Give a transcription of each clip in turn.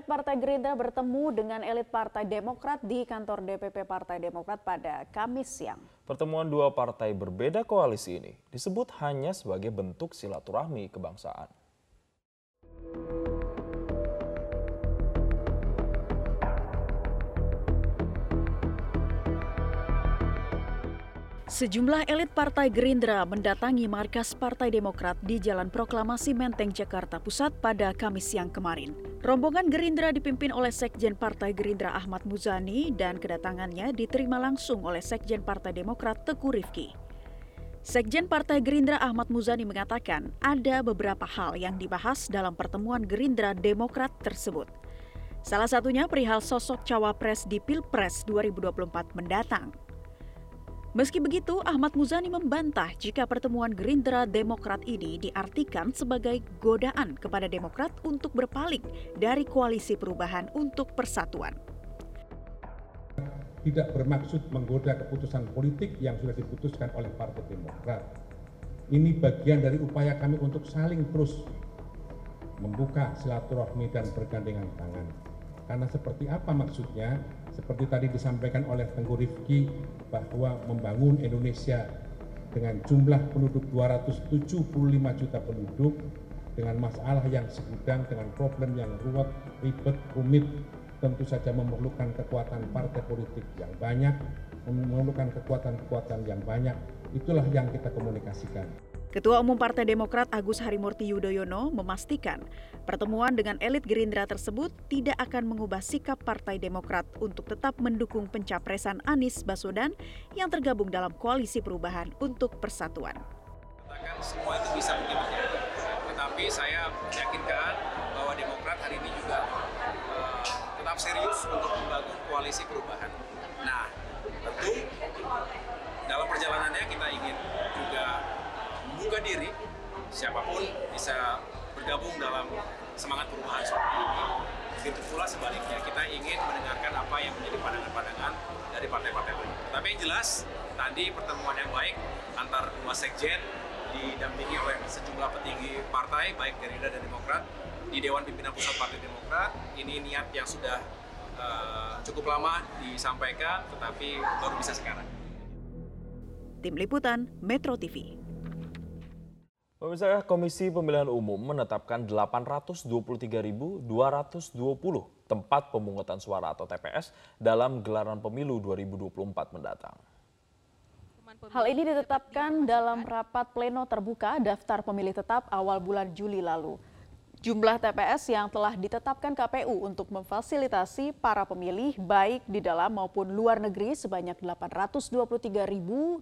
elit Partai Gerindra bertemu dengan elit Partai Demokrat di kantor DPP Partai Demokrat pada Kamis siang. Pertemuan dua partai berbeda koalisi ini disebut hanya sebagai bentuk silaturahmi kebangsaan. Sejumlah elit Partai Gerindra mendatangi markas Partai Demokrat di Jalan Proklamasi Menteng, Jakarta Pusat pada Kamis siang kemarin. Rombongan Gerindra dipimpin oleh Sekjen Partai Gerindra Ahmad Muzani dan kedatangannya diterima langsung oleh Sekjen Partai Demokrat Teguh Rifki. Sekjen Partai Gerindra Ahmad Muzani mengatakan ada beberapa hal yang dibahas dalam pertemuan Gerindra Demokrat tersebut. Salah satunya perihal sosok cawapres di Pilpres 2024 mendatang. Meski begitu, Ahmad Muzani membantah jika pertemuan Gerindra Demokrat ini diartikan sebagai godaan kepada Demokrat untuk berpaling dari koalisi perubahan untuk persatuan. Tidak bermaksud menggoda keputusan politik yang sudah diputuskan oleh Partai Demokrat. Ini bagian dari upaya kami untuk saling terus membuka silaturahmi dan bergandengan tangan. Karena seperti apa maksudnya? seperti tadi disampaikan oleh Tengku Rifki bahwa membangun Indonesia dengan jumlah penduduk 275 juta penduduk dengan masalah yang segudang dengan problem yang ruwet, ribet, rumit tentu saja memerlukan kekuatan partai politik yang banyak, memerlukan kekuatan-kekuatan yang banyak. Itulah yang kita komunikasikan. Ketua Umum Partai Demokrat Agus Harimurti Yudhoyono memastikan pertemuan dengan elit Gerindra tersebut tidak akan mengubah sikap Partai Demokrat untuk tetap mendukung pencapresan Anies Baswedan yang tergabung dalam koalisi perubahan untuk persatuan. Katakan semua itu bisa mungkin tetapi saya meyakinkan bahwa Demokrat hari ini juga uh, tetap serius untuk membangun koalisi perubahan. Nah, tentu dalam perjalanannya kita ingin juga membuka diri siapa pun bisa bergabung dalam semangat perubahan seperti ini. Begitu pula sebaliknya, kita ingin mendengarkan apa yang menjadi pandangan-pandangan dari partai-partai lain. Tapi yang jelas, tadi pertemuan yang baik antar dua sekjen didampingi oleh sejumlah petinggi partai, baik Gerindra dan Demokrat, di Dewan Pimpinan Pusat Partai Demokrat. Ini niat yang sudah uh, cukup lama disampaikan, tetapi baru bisa sekarang. Tim Liputan Metro TV. Pemirsa Komisi Pemilihan Umum menetapkan 823.220 tempat pemungutan suara atau TPS dalam gelaran pemilu 2024 mendatang. Hal ini ditetapkan dalam rapat pleno terbuka daftar pemilih tetap awal bulan Juli lalu. Jumlah TPS yang telah ditetapkan KPU untuk memfasilitasi para pemilih baik di dalam maupun luar negeri sebanyak 823.220.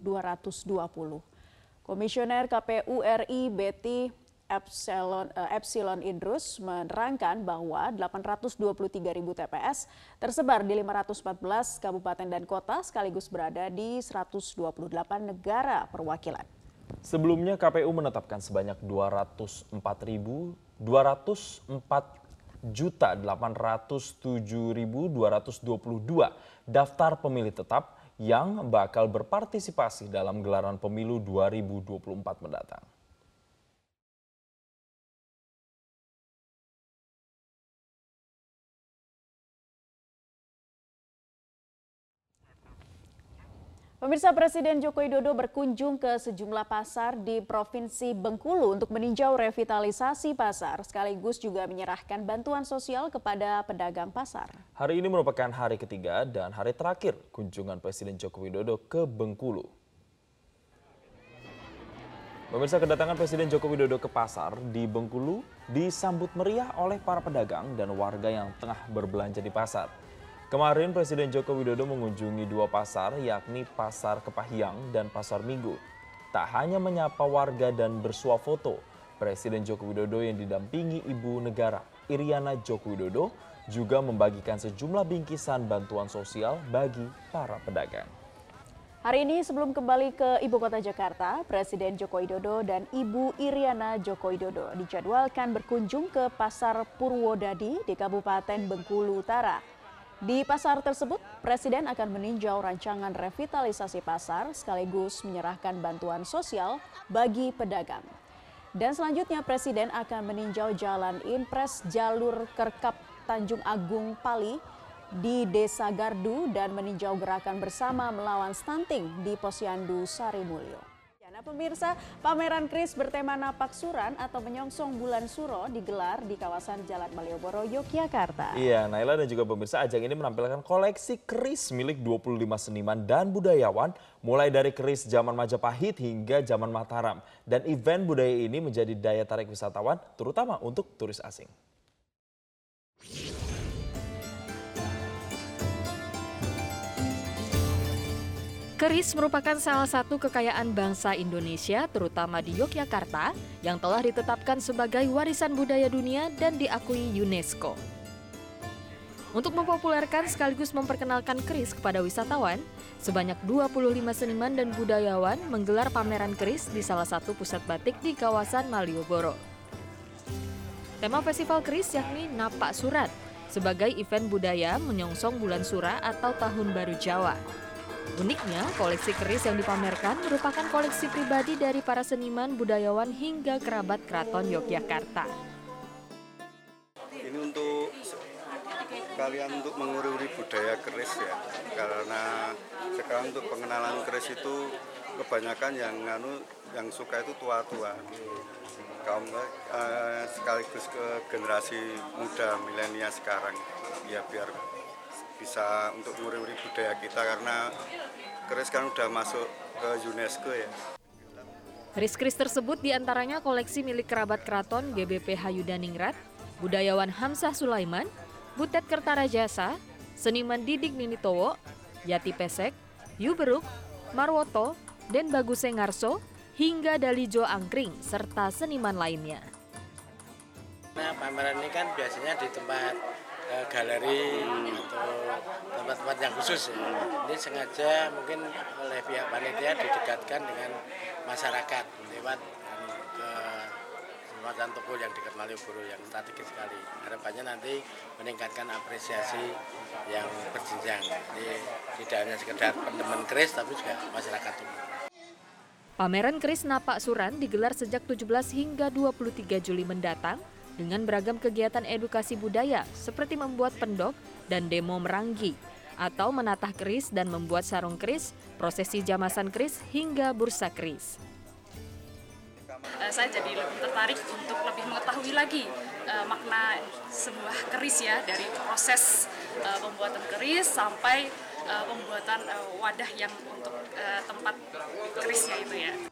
Komisioner KPU RI Betty Epsilon, uh, Epsilon Idrus menerangkan bahwa 823 ribu TPS tersebar di 514 kabupaten dan kota sekaligus berada di 128 negara perwakilan. Sebelumnya KPU menetapkan sebanyak 204 ribu 204 juta 807.222 daftar pemilih tetap yang bakal berpartisipasi dalam gelaran pemilu 2024 mendatang. Pemirsa Presiden Joko Widodo berkunjung ke sejumlah pasar di Provinsi Bengkulu untuk meninjau revitalisasi pasar sekaligus juga menyerahkan bantuan sosial kepada pedagang pasar. Hari ini merupakan hari ketiga dan hari terakhir kunjungan Presiden Joko Widodo ke Bengkulu. Pemirsa kedatangan Presiden Joko Widodo ke pasar di Bengkulu disambut meriah oleh para pedagang dan warga yang tengah berbelanja di pasar. Kemarin Presiden Joko Widodo mengunjungi dua pasar yakni Pasar Kepahyang dan Pasar Minggu. Tak hanya menyapa warga dan bersuah foto, Presiden Joko Widodo yang didampingi Ibu Negara Iriana Joko Widodo juga membagikan sejumlah bingkisan bantuan sosial bagi para pedagang. Hari ini sebelum kembali ke Ibu Kota Jakarta, Presiden Joko Widodo dan Ibu Iriana Joko Widodo dijadwalkan berkunjung ke Pasar Purwodadi di Kabupaten Bengkulu Utara di pasar tersebut, Presiden akan meninjau rancangan revitalisasi pasar sekaligus menyerahkan bantuan sosial bagi pedagang. Dan selanjutnya Presiden akan meninjau jalan impres jalur kerkap Tanjung Agung Pali di Desa Gardu dan meninjau gerakan bersama melawan stunting di Posyandu Sarimulyo. Nah pemirsa, pameran kris bertema napak suran atau menyongsong bulan suro digelar di kawasan Jalan Malioboro, Yogyakarta. Iya, Naila dan juga pemirsa ajang ini menampilkan koleksi keris milik 25 seniman dan budayawan mulai dari keris zaman Majapahit hingga zaman Mataram. Dan event budaya ini menjadi daya tarik wisatawan terutama untuk turis asing. Keris merupakan salah satu kekayaan bangsa Indonesia, terutama di Yogyakarta, yang telah ditetapkan sebagai warisan budaya dunia dan diakui UNESCO. Untuk mempopulerkan sekaligus memperkenalkan keris kepada wisatawan, sebanyak 25 seniman dan budayawan menggelar pameran keris di salah satu pusat batik di kawasan Malioboro. Tema festival keris yakni Napak Surat, sebagai event budaya menyongsong bulan Sura atau Tahun Baru Jawa. Uniknya, koleksi keris yang dipamerkan merupakan koleksi pribadi dari para seniman, budayawan, hingga kerabat keraton Yogyakarta. Ini untuk kalian untuk menguri-uri budaya keris ya, karena sekarang untuk pengenalan keris itu kebanyakan yang nganu yang suka itu tua-tua. Kaum uh, sekaligus ke generasi muda milenial sekarang. Ya biar bisa untuk nguri-nguri budaya kita karena keris kan udah masuk ke UNESCO ya. Keris-keris tersebut di antaranya koleksi milik kerabat keraton GBP Hayudaningrat, budayawan Hamzah Sulaiman, Butet Kertarajasa, seniman Didik Ninitowo, Yati Pesek, Yuberuk, Marwoto, dan Baguse Ngarso, hingga Dalijo Angkring, serta seniman lainnya. Nah, pameran ini kan biasanya di tempat uh, galeri atau tempat-tempat yang khusus ya. Ini sengaja mungkin oleh pihak panitia didekatkan dengan masyarakat lewat anu, ke semacam toko yang dekat Malioboro yang strategis sekali. Harapannya nanti meningkatkan apresiasi yang berjenjang. Jadi tidak hanya sekedar teman keris tapi juga masyarakat umum. Pameran keris Napak Suran digelar sejak 17 hingga 23 Juli mendatang dengan beragam kegiatan edukasi budaya seperti membuat pendok dan demo meranggi atau menatah keris dan membuat sarung keris, prosesi jamasan keris hingga bursa keris. Uh, saya jadi lebih tertarik untuk lebih mengetahui lagi uh, makna sebuah keris ya dari proses uh, pembuatan keris sampai uh, pembuatan uh, wadah yang untuk uh, tempat kerisnya itu ya.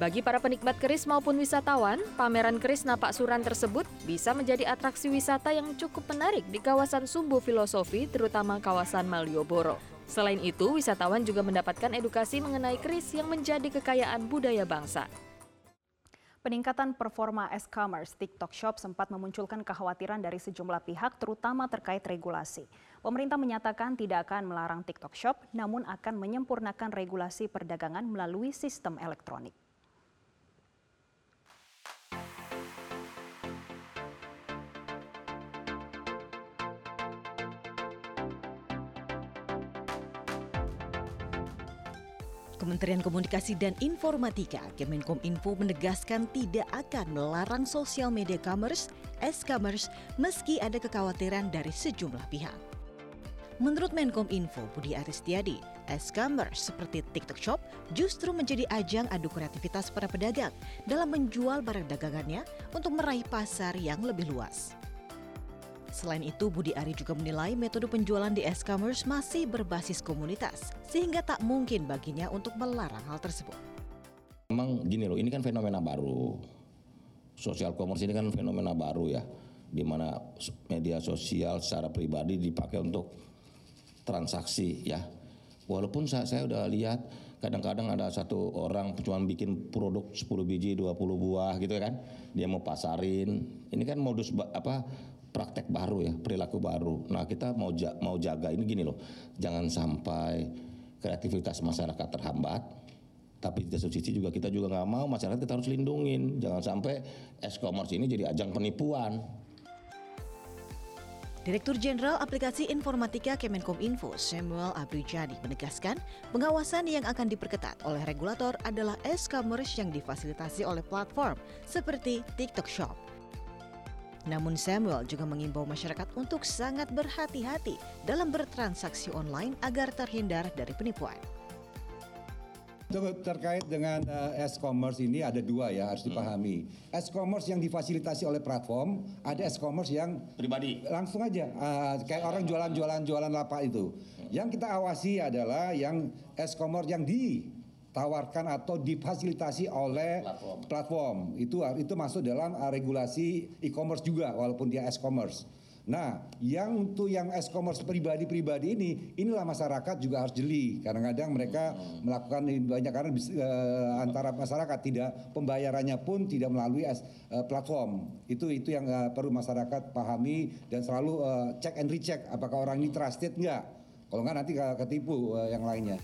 Bagi para penikmat keris maupun wisatawan, pameran keris Napak Suran tersebut bisa menjadi atraksi wisata yang cukup menarik di kawasan Sumbu Filosofi, terutama kawasan Malioboro. Selain itu, wisatawan juga mendapatkan edukasi mengenai keris yang menjadi kekayaan budaya bangsa. Peningkatan performa e-commerce TikTok Shop sempat memunculkan kekhawatiran dari sejumlah pihak terutama terkait regulasi. Pemerintah menyatakan tidak akan melarang TikTok Shop namun akan menyempurnakan regulasi perdagangan melalui sistem elektronik. Kementerian Komunikasi dan Informatika Kemenkominfo menegaskan tidak akan melarang sosial media commerce, e-commerce meski ada kekhawatiran dari sejumlah pihak. Menurut Menkominfo Budi Aristiadi, e-commerce seperti TikTok Shop justru menjadi ajang adu kreativitas para pedagang dalam menjual barang dagangannya untuk meraih pasar yang lebih luas. Selain itu, Budi Ari juga menilai metode penjualan di e-commerce masih berbasis komunitas, sehingga tak mungkin baginya untuk melarang hal tersebut. Memang gini loh, ini kan fenomena baru. Sosial commerce ini kan fenomena baru ya, di mana media sosial secara pribadi dipakai untuk transaksi ya. Walaupun saya, saya udah lihat kadang-kadang ada satu orang cuma bikin produk 10 biji 20 buah gitu kan dia mau pasarin ini kan modus apa praktek baru ya, perilaku baru. Nah kita mau ja, mau jaga ini gini loh, jangan sampai kreativitas masyarakat terhambat. Tapi di satu sisi juga kita juga nggak mau masyarakat kita harus lindungin, jangan sampai e-commerce ini jadi ajang penipuan. Direktur Jenderal Aplikasi Informatika Kemenkominfo Samuel Abrijadi menegaskan pengawasan yang akan diperketat oleh regulator adalah e-commerce yang difasilitasi oleh platform seperti TikTok Shop Namun Samuel juga mengimbau masyarakat untuk sangat berhati-hati dalam bertransaksi online agar terhindar dari penipuan. Terkait dengan uh, e-commerce ini ada dua ya harus dipahami. E-commerce yang difasilitasi oleh platform, ada e-commerce yang pribadi. Langsung aja uh, kayak orang jualan-jualan jualan lapak itu. Yang kita awasi adalah yang e-commerce yang ditawarkan atau difasilitasi oleh platform. platform. Itu itu masuk dalam uh, regulasi e-commerce juga walaupun dia e-commerce. Nah, yang untuk yang e-commerce pribadi-pribadi ini, inilah masyarakat juga harus jeli. Kadang-kadang mereka hmm. melakukan banyak karena uh, antara masyarakat tidak pembayarannya pun tidak melalui uh, platform. Itu itu yang uh, perlu masyarakat pahami dan selalu uh, check and recheck apakah orang ini trusted enggak. Kalau enggak nanti ketipu uh, yang lainnya.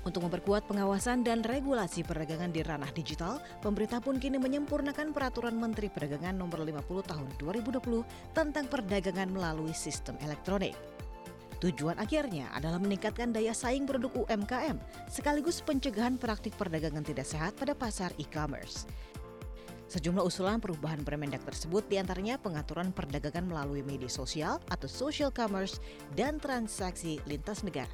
Untuk memperkuat pengawasan dan regulasi perdagangan di ranah digital, pemerintah pun kini menyempurnakan Peraturan Menteri Perdagangan Nomor 50 Tahun 2020 tentang perdagangan melalui sistem elektronik. Tujuan akhirnya adalah meningkatkan daya saing produk UMKM sekaligus pencegahan praktik perdagangan tidak sehat pada pasar e-commerce. Sejumlah usulan perubahan Permendak tersebut di antaranya pengaturan perdagangan melalui media sosial atau social commerce dan transaksi lintas negara.